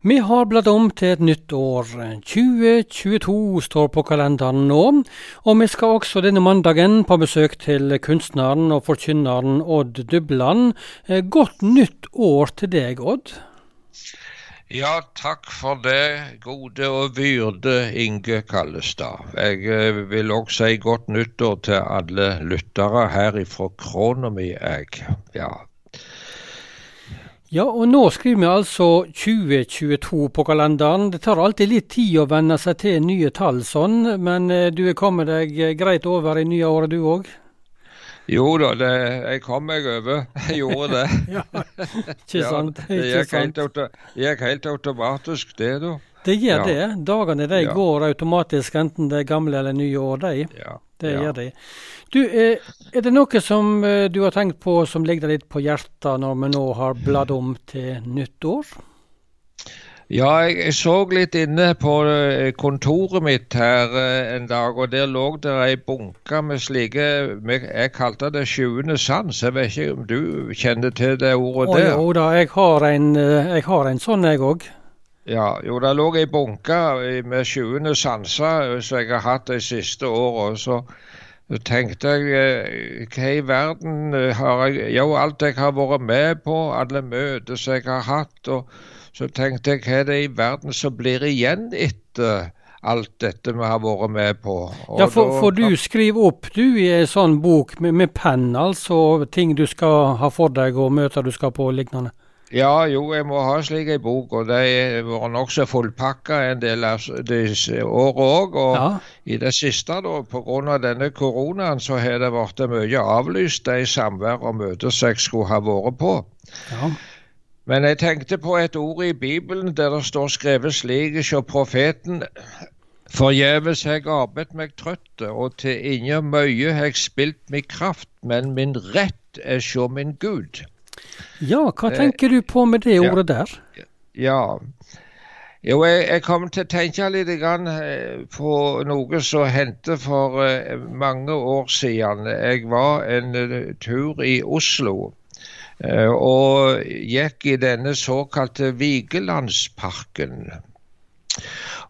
Vi har bladd om til et nytt år. 2022 står på kalenderen nå. Og vi skal også denne mandagen på besøk til kunstneren og forkynneren Odd Dubland. Eh, godt nytt år til deg, Odd. Ja, takk for det, gode og vyrde Inge Kallestad. Jeg eh, vil også si godt nyttår til alle lyttere her ifra krona mi, jeg. Ja, ja, og nå skriver vi altså 2022 på kalenderen. Det tar alltid litt tid å venne seg til nye tall sånn, men eh, du er kommet deg eh, greit over i nye året du òg? Jo da, det, jeg kom meg over. Jeg gjorde det. ja, ikke sant. Ja, det gikk helt, helt, automatisk, det, da. Det gjør ja. det. Dagene de ja. går automatisk, enten det er gamle eller nye år, de. Ja. Det gjør de. Du, eh, er det noe som eh, du har tenkt på som ligger litt på hjertet når vi nå har bladd om til nyttår? Ja, jeg, så litt inne på eh, kontoret mitt her en dag, og der lå det ei bunke med slike Jeg kalte det sjuende sans. Jeg vet ikke om du kjenner til det ordet der? Jo da, jeg har en, jeg har en sånn jeg òg. Ja, jo, det lå ei bunke med sjuende sanser som jeg har hatt de siste åra. Så så tenkte jeg eh, hva i verden eh, har jeg Jo, alt jeg har vært med på, alle møter som jeg har hatt. og Så tenkte jeg hva er det i verden som blir igjen etter alt dette vi har vært med på. Og ja, for, for, du skriver opp du i en sånn bok med, med penn, altså ting du skal ha for deg og møter du skal på og lignende? Ja, jo, jeg må ha slik ei bok, og de vært nokså fullpakka en del av disse årene òg. Og ja. i det siste, da, pga. denne koronaen, så har det blitt mye avlyst, de samvær og møter jeg skulle ha vært på. Ja. Men jeg tenkte på et ord i Bibelen der det står skrevet slik hos profeten Forgjeves jeg arbeidet meg trøtt, og til ingen møye har jeg spilt min kraft, men min rett er sjå min Gud. Ja, hva eh, tenker du på med det ordet der? Ja, jo, jeg, jeg kom til å tenke litt eh, på noe som hendte for eh, mange år siden. Jeg var en tur i Oslo og gikk i denne såkalte Vigelandsparken.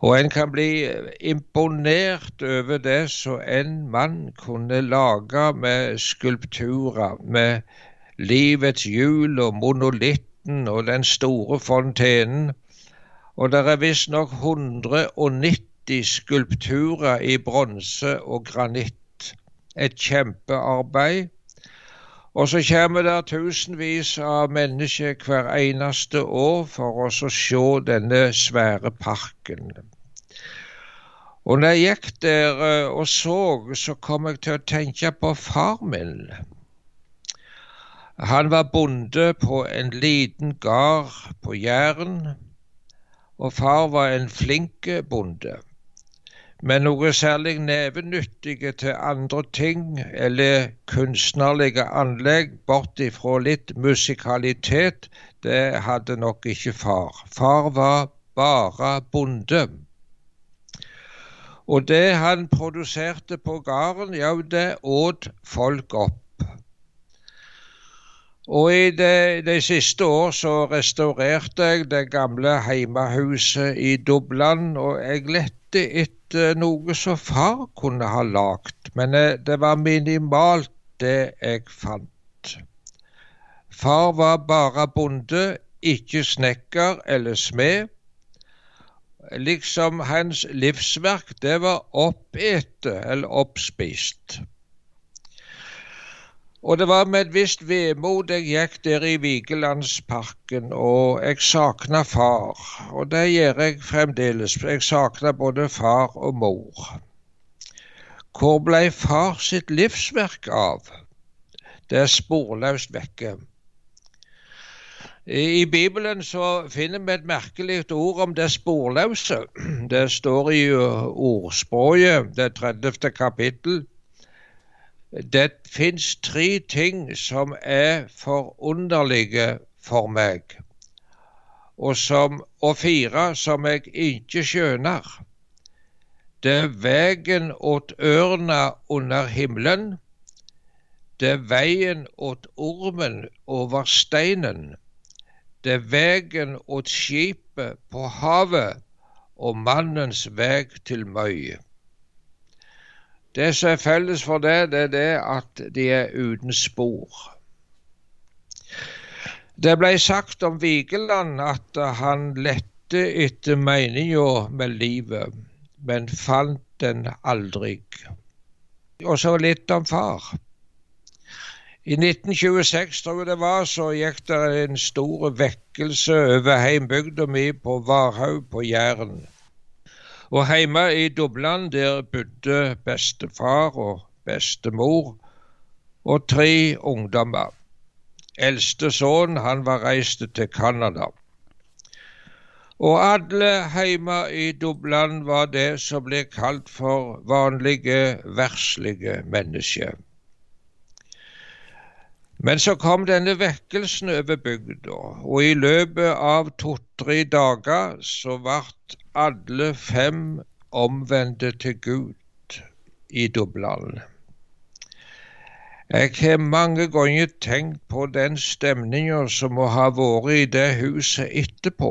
Og en kan bli imponert over det som en mann kunne lage med skulpturer, med livets hjul og monolitten og den store fontenen. Og det er visstnok 190 skulpturer i bronse og granitt. Et kjempearbeid. Og så kommer det tusenvis av mennesker hver eneste år for oss å se denne svære parken. Og når jeg gikk der eh, og så, så kom jeg til å tenke på far min. Han var bonde på en liten gard på Jæren, og far var en flink bonde. Men noe særlig nevenyttige til andre ting eller kunstnerlige anlegg, bort ifra litt musikalitet, det hadde nok ikke far. Far var bare bonde. Og det han produserte på gården, ja, det åt folk opp. Og i de, de, siste år så restaurerte jeg det gamle heimehuset i Dubland, og jeg lette etter noe som far kunne ha lagd, men eh, det var minimalt det jeg fant. Far var bare bonde, ikke snekker eller smed. Liksom hans livsverk, det var oppete eller oppspist. Og det var med et visst vemod jeg gikk der i Vigelandsparken, og jeg savna far. Og det gjør jeg fremdeles. Jeg savner både far og mor. Hvor blei far sitt livsverk av? Det er sporløst vekke. I Bibelen så finner vi et merkelig ord om det sporløse. Det står i ordspråket, det 30. kapittel. Det fins tre ting som er forunderlige for meg, og, som, og fire som jeg ikke skjønner. Det er vegen åt ørna under himmelen. Det er veien åt ormen over steinen. det er vegen åt skipet på havet og mannens veg til møy. Det som er felles for det, det er det at de er uten spor. Det ble sagt om Vigeland at han lette etter meninga med livet, men fant den aldri. Og så litt om far. I 1926, tror jeg det var, så gikk det en stor vekkelse over heimbygda mi på Varhaug på Jæren. Og hjemme i Dubland der bodde bestefar og bestemor og tre ungdommer. Eldste sønn han var reist til Canada. Og alle hjemme i Dubland var det som ble kalt for vanlige, verslige mennesker. Men så kom denne vekkelsen over bygda, og i løpet av to-tre dager så ble alle fem omvendte til Gud i Dubland. Jeg har mange ganger tenkt på den stemninga som må ha vært i det huset etterpå.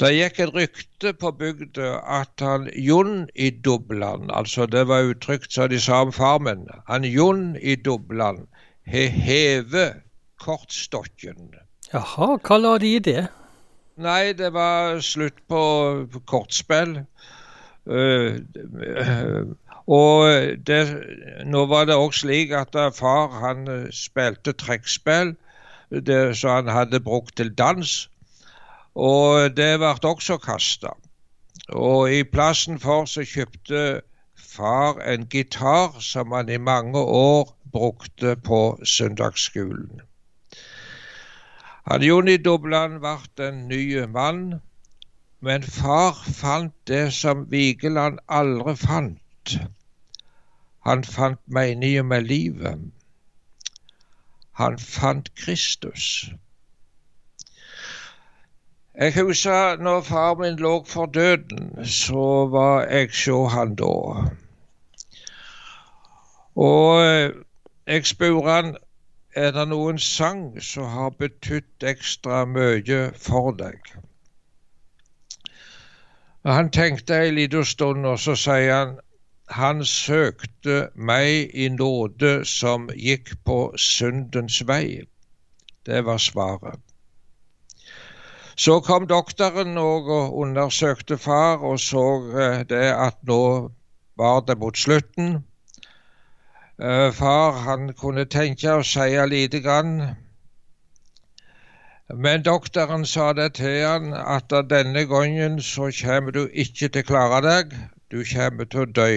Det gikk et rykte på bygda at han Jon i Dubland, altså det var uttrykt som de sa om farmen, han Jon i Dubland har hevet kortstokken. Jaha, hva la de i det? Nei, det var slutt på kortspill. Uh, uh, og det, nå var det òg slik at far han spilte trekkspill som han hadde brukt til dans. Og det ble også kasta. Og i plassen for så kjøpte far en gitar som han i mange år brukte på søndagsskolen. Han Jonny Dobland ble en ny mann, men far fant det som Vigeland aldri fant. Han fant meningen med livet. Han fant Kristus. Jeg husker når far min lå for døden, så var jeg hos han da. Og jeg spurte han er det noen sang som har betydd ekstra mye for deg. Han tenkte ei lita stund, og så sier han han søkte meg i nåde som gikk på syndens vei. Det var svaret. Så kom doktoren og undersøkte far og så eh, det at nå var det mot slutten. Uh, far han kunne tenke og si lite grann. Men doktoren sa det til han at denne gangen så kommer du ikke til å klare deg, du kommer til å dø.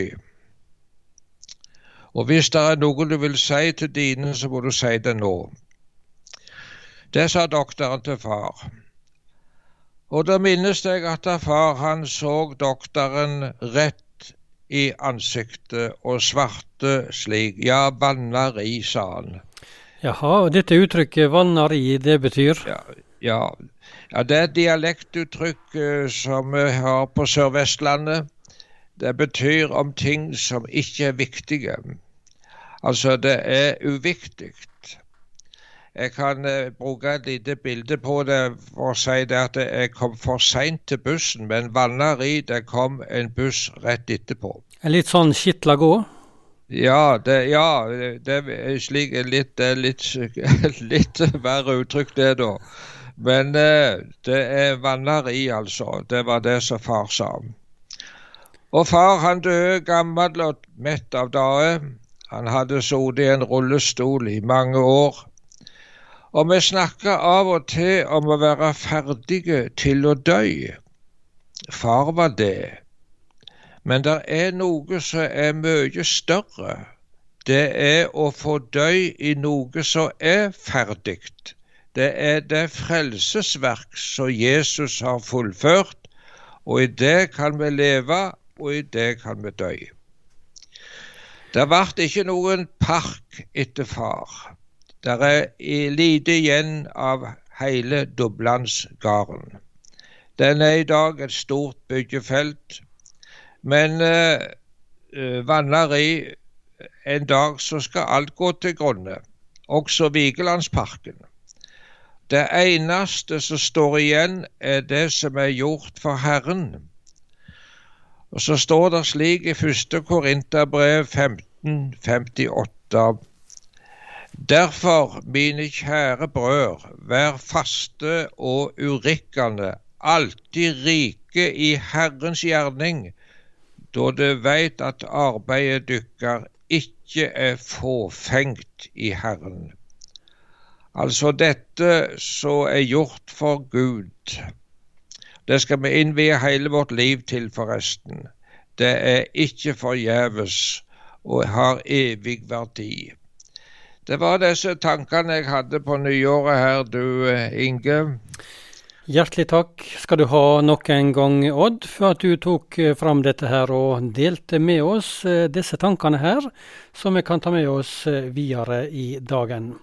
Og hvis det er noe du vil si til dine, så må du si det nå. Det sa doktoren til far. Og da minnes jeg at far han så doktoren rett i ansiktet og svarte slik. Ja, bannari, sa han. Jaha, og dette uttrykket vannari, det betyr? Ja, ja. ja det er et dialektuttrykk uh, som vi har på Sør-Vestlandet. Det betyr om ting som ikke er viktige. Altså, det er uviktig. Jeg kan uh, bruke et lite bilde på det for å si det at jeg kom for seint til bussen, men Vannari det kom en buss rett etterpå. En litt sånn skitla gå? Ja, det, ja, det er slik litt, litt, litt verre uttrykk, det, da. Men uh, det er Vannari, altså. Det var det som far sa. Og far han døde gammel og mett av dager. Han hadde sittet i en rullestol i mange år. Og vi snakker av og til om å være ferdige til å dø. Far var det. Men det er noe som er mye større. Det er å få dø i noe som er ferdig. Det er det frelsesverk som Jesus har fullført, og i det kan vi leve, og i det kan vi dø. Det ble ikke noen park etter far. Det er lite igjen av hele Dublandsgarden. Den er i dag et stort byggefelt, men uh, i en dag så skal alt gå til grunne, også Vigelandsparken. Det eneste som står igjen, er det som er gjort for Herren. Og Så står det slik i 1. Korinterbrev 1558. Derfor, mine kjære brød, vær faste og urikkende, alltid rike i Herrens gjerning, da du veit at arbeidet dykkar ikke er fåfengt i Herren. Altså dette som er gjort for Gud. Det skal vi innvie hele vårt liv til, forresten. Det er ikke forgjeves og har evig verdi. Det var disse tankene jeg hadde på nyåret her, du Inge. Hjertelig takk skal du ha nok en gang, Odd, for at du tok eh, fram dette her og delte med oss eh, disse tankene her, som vi kan ta med oss eh, videre i dagen.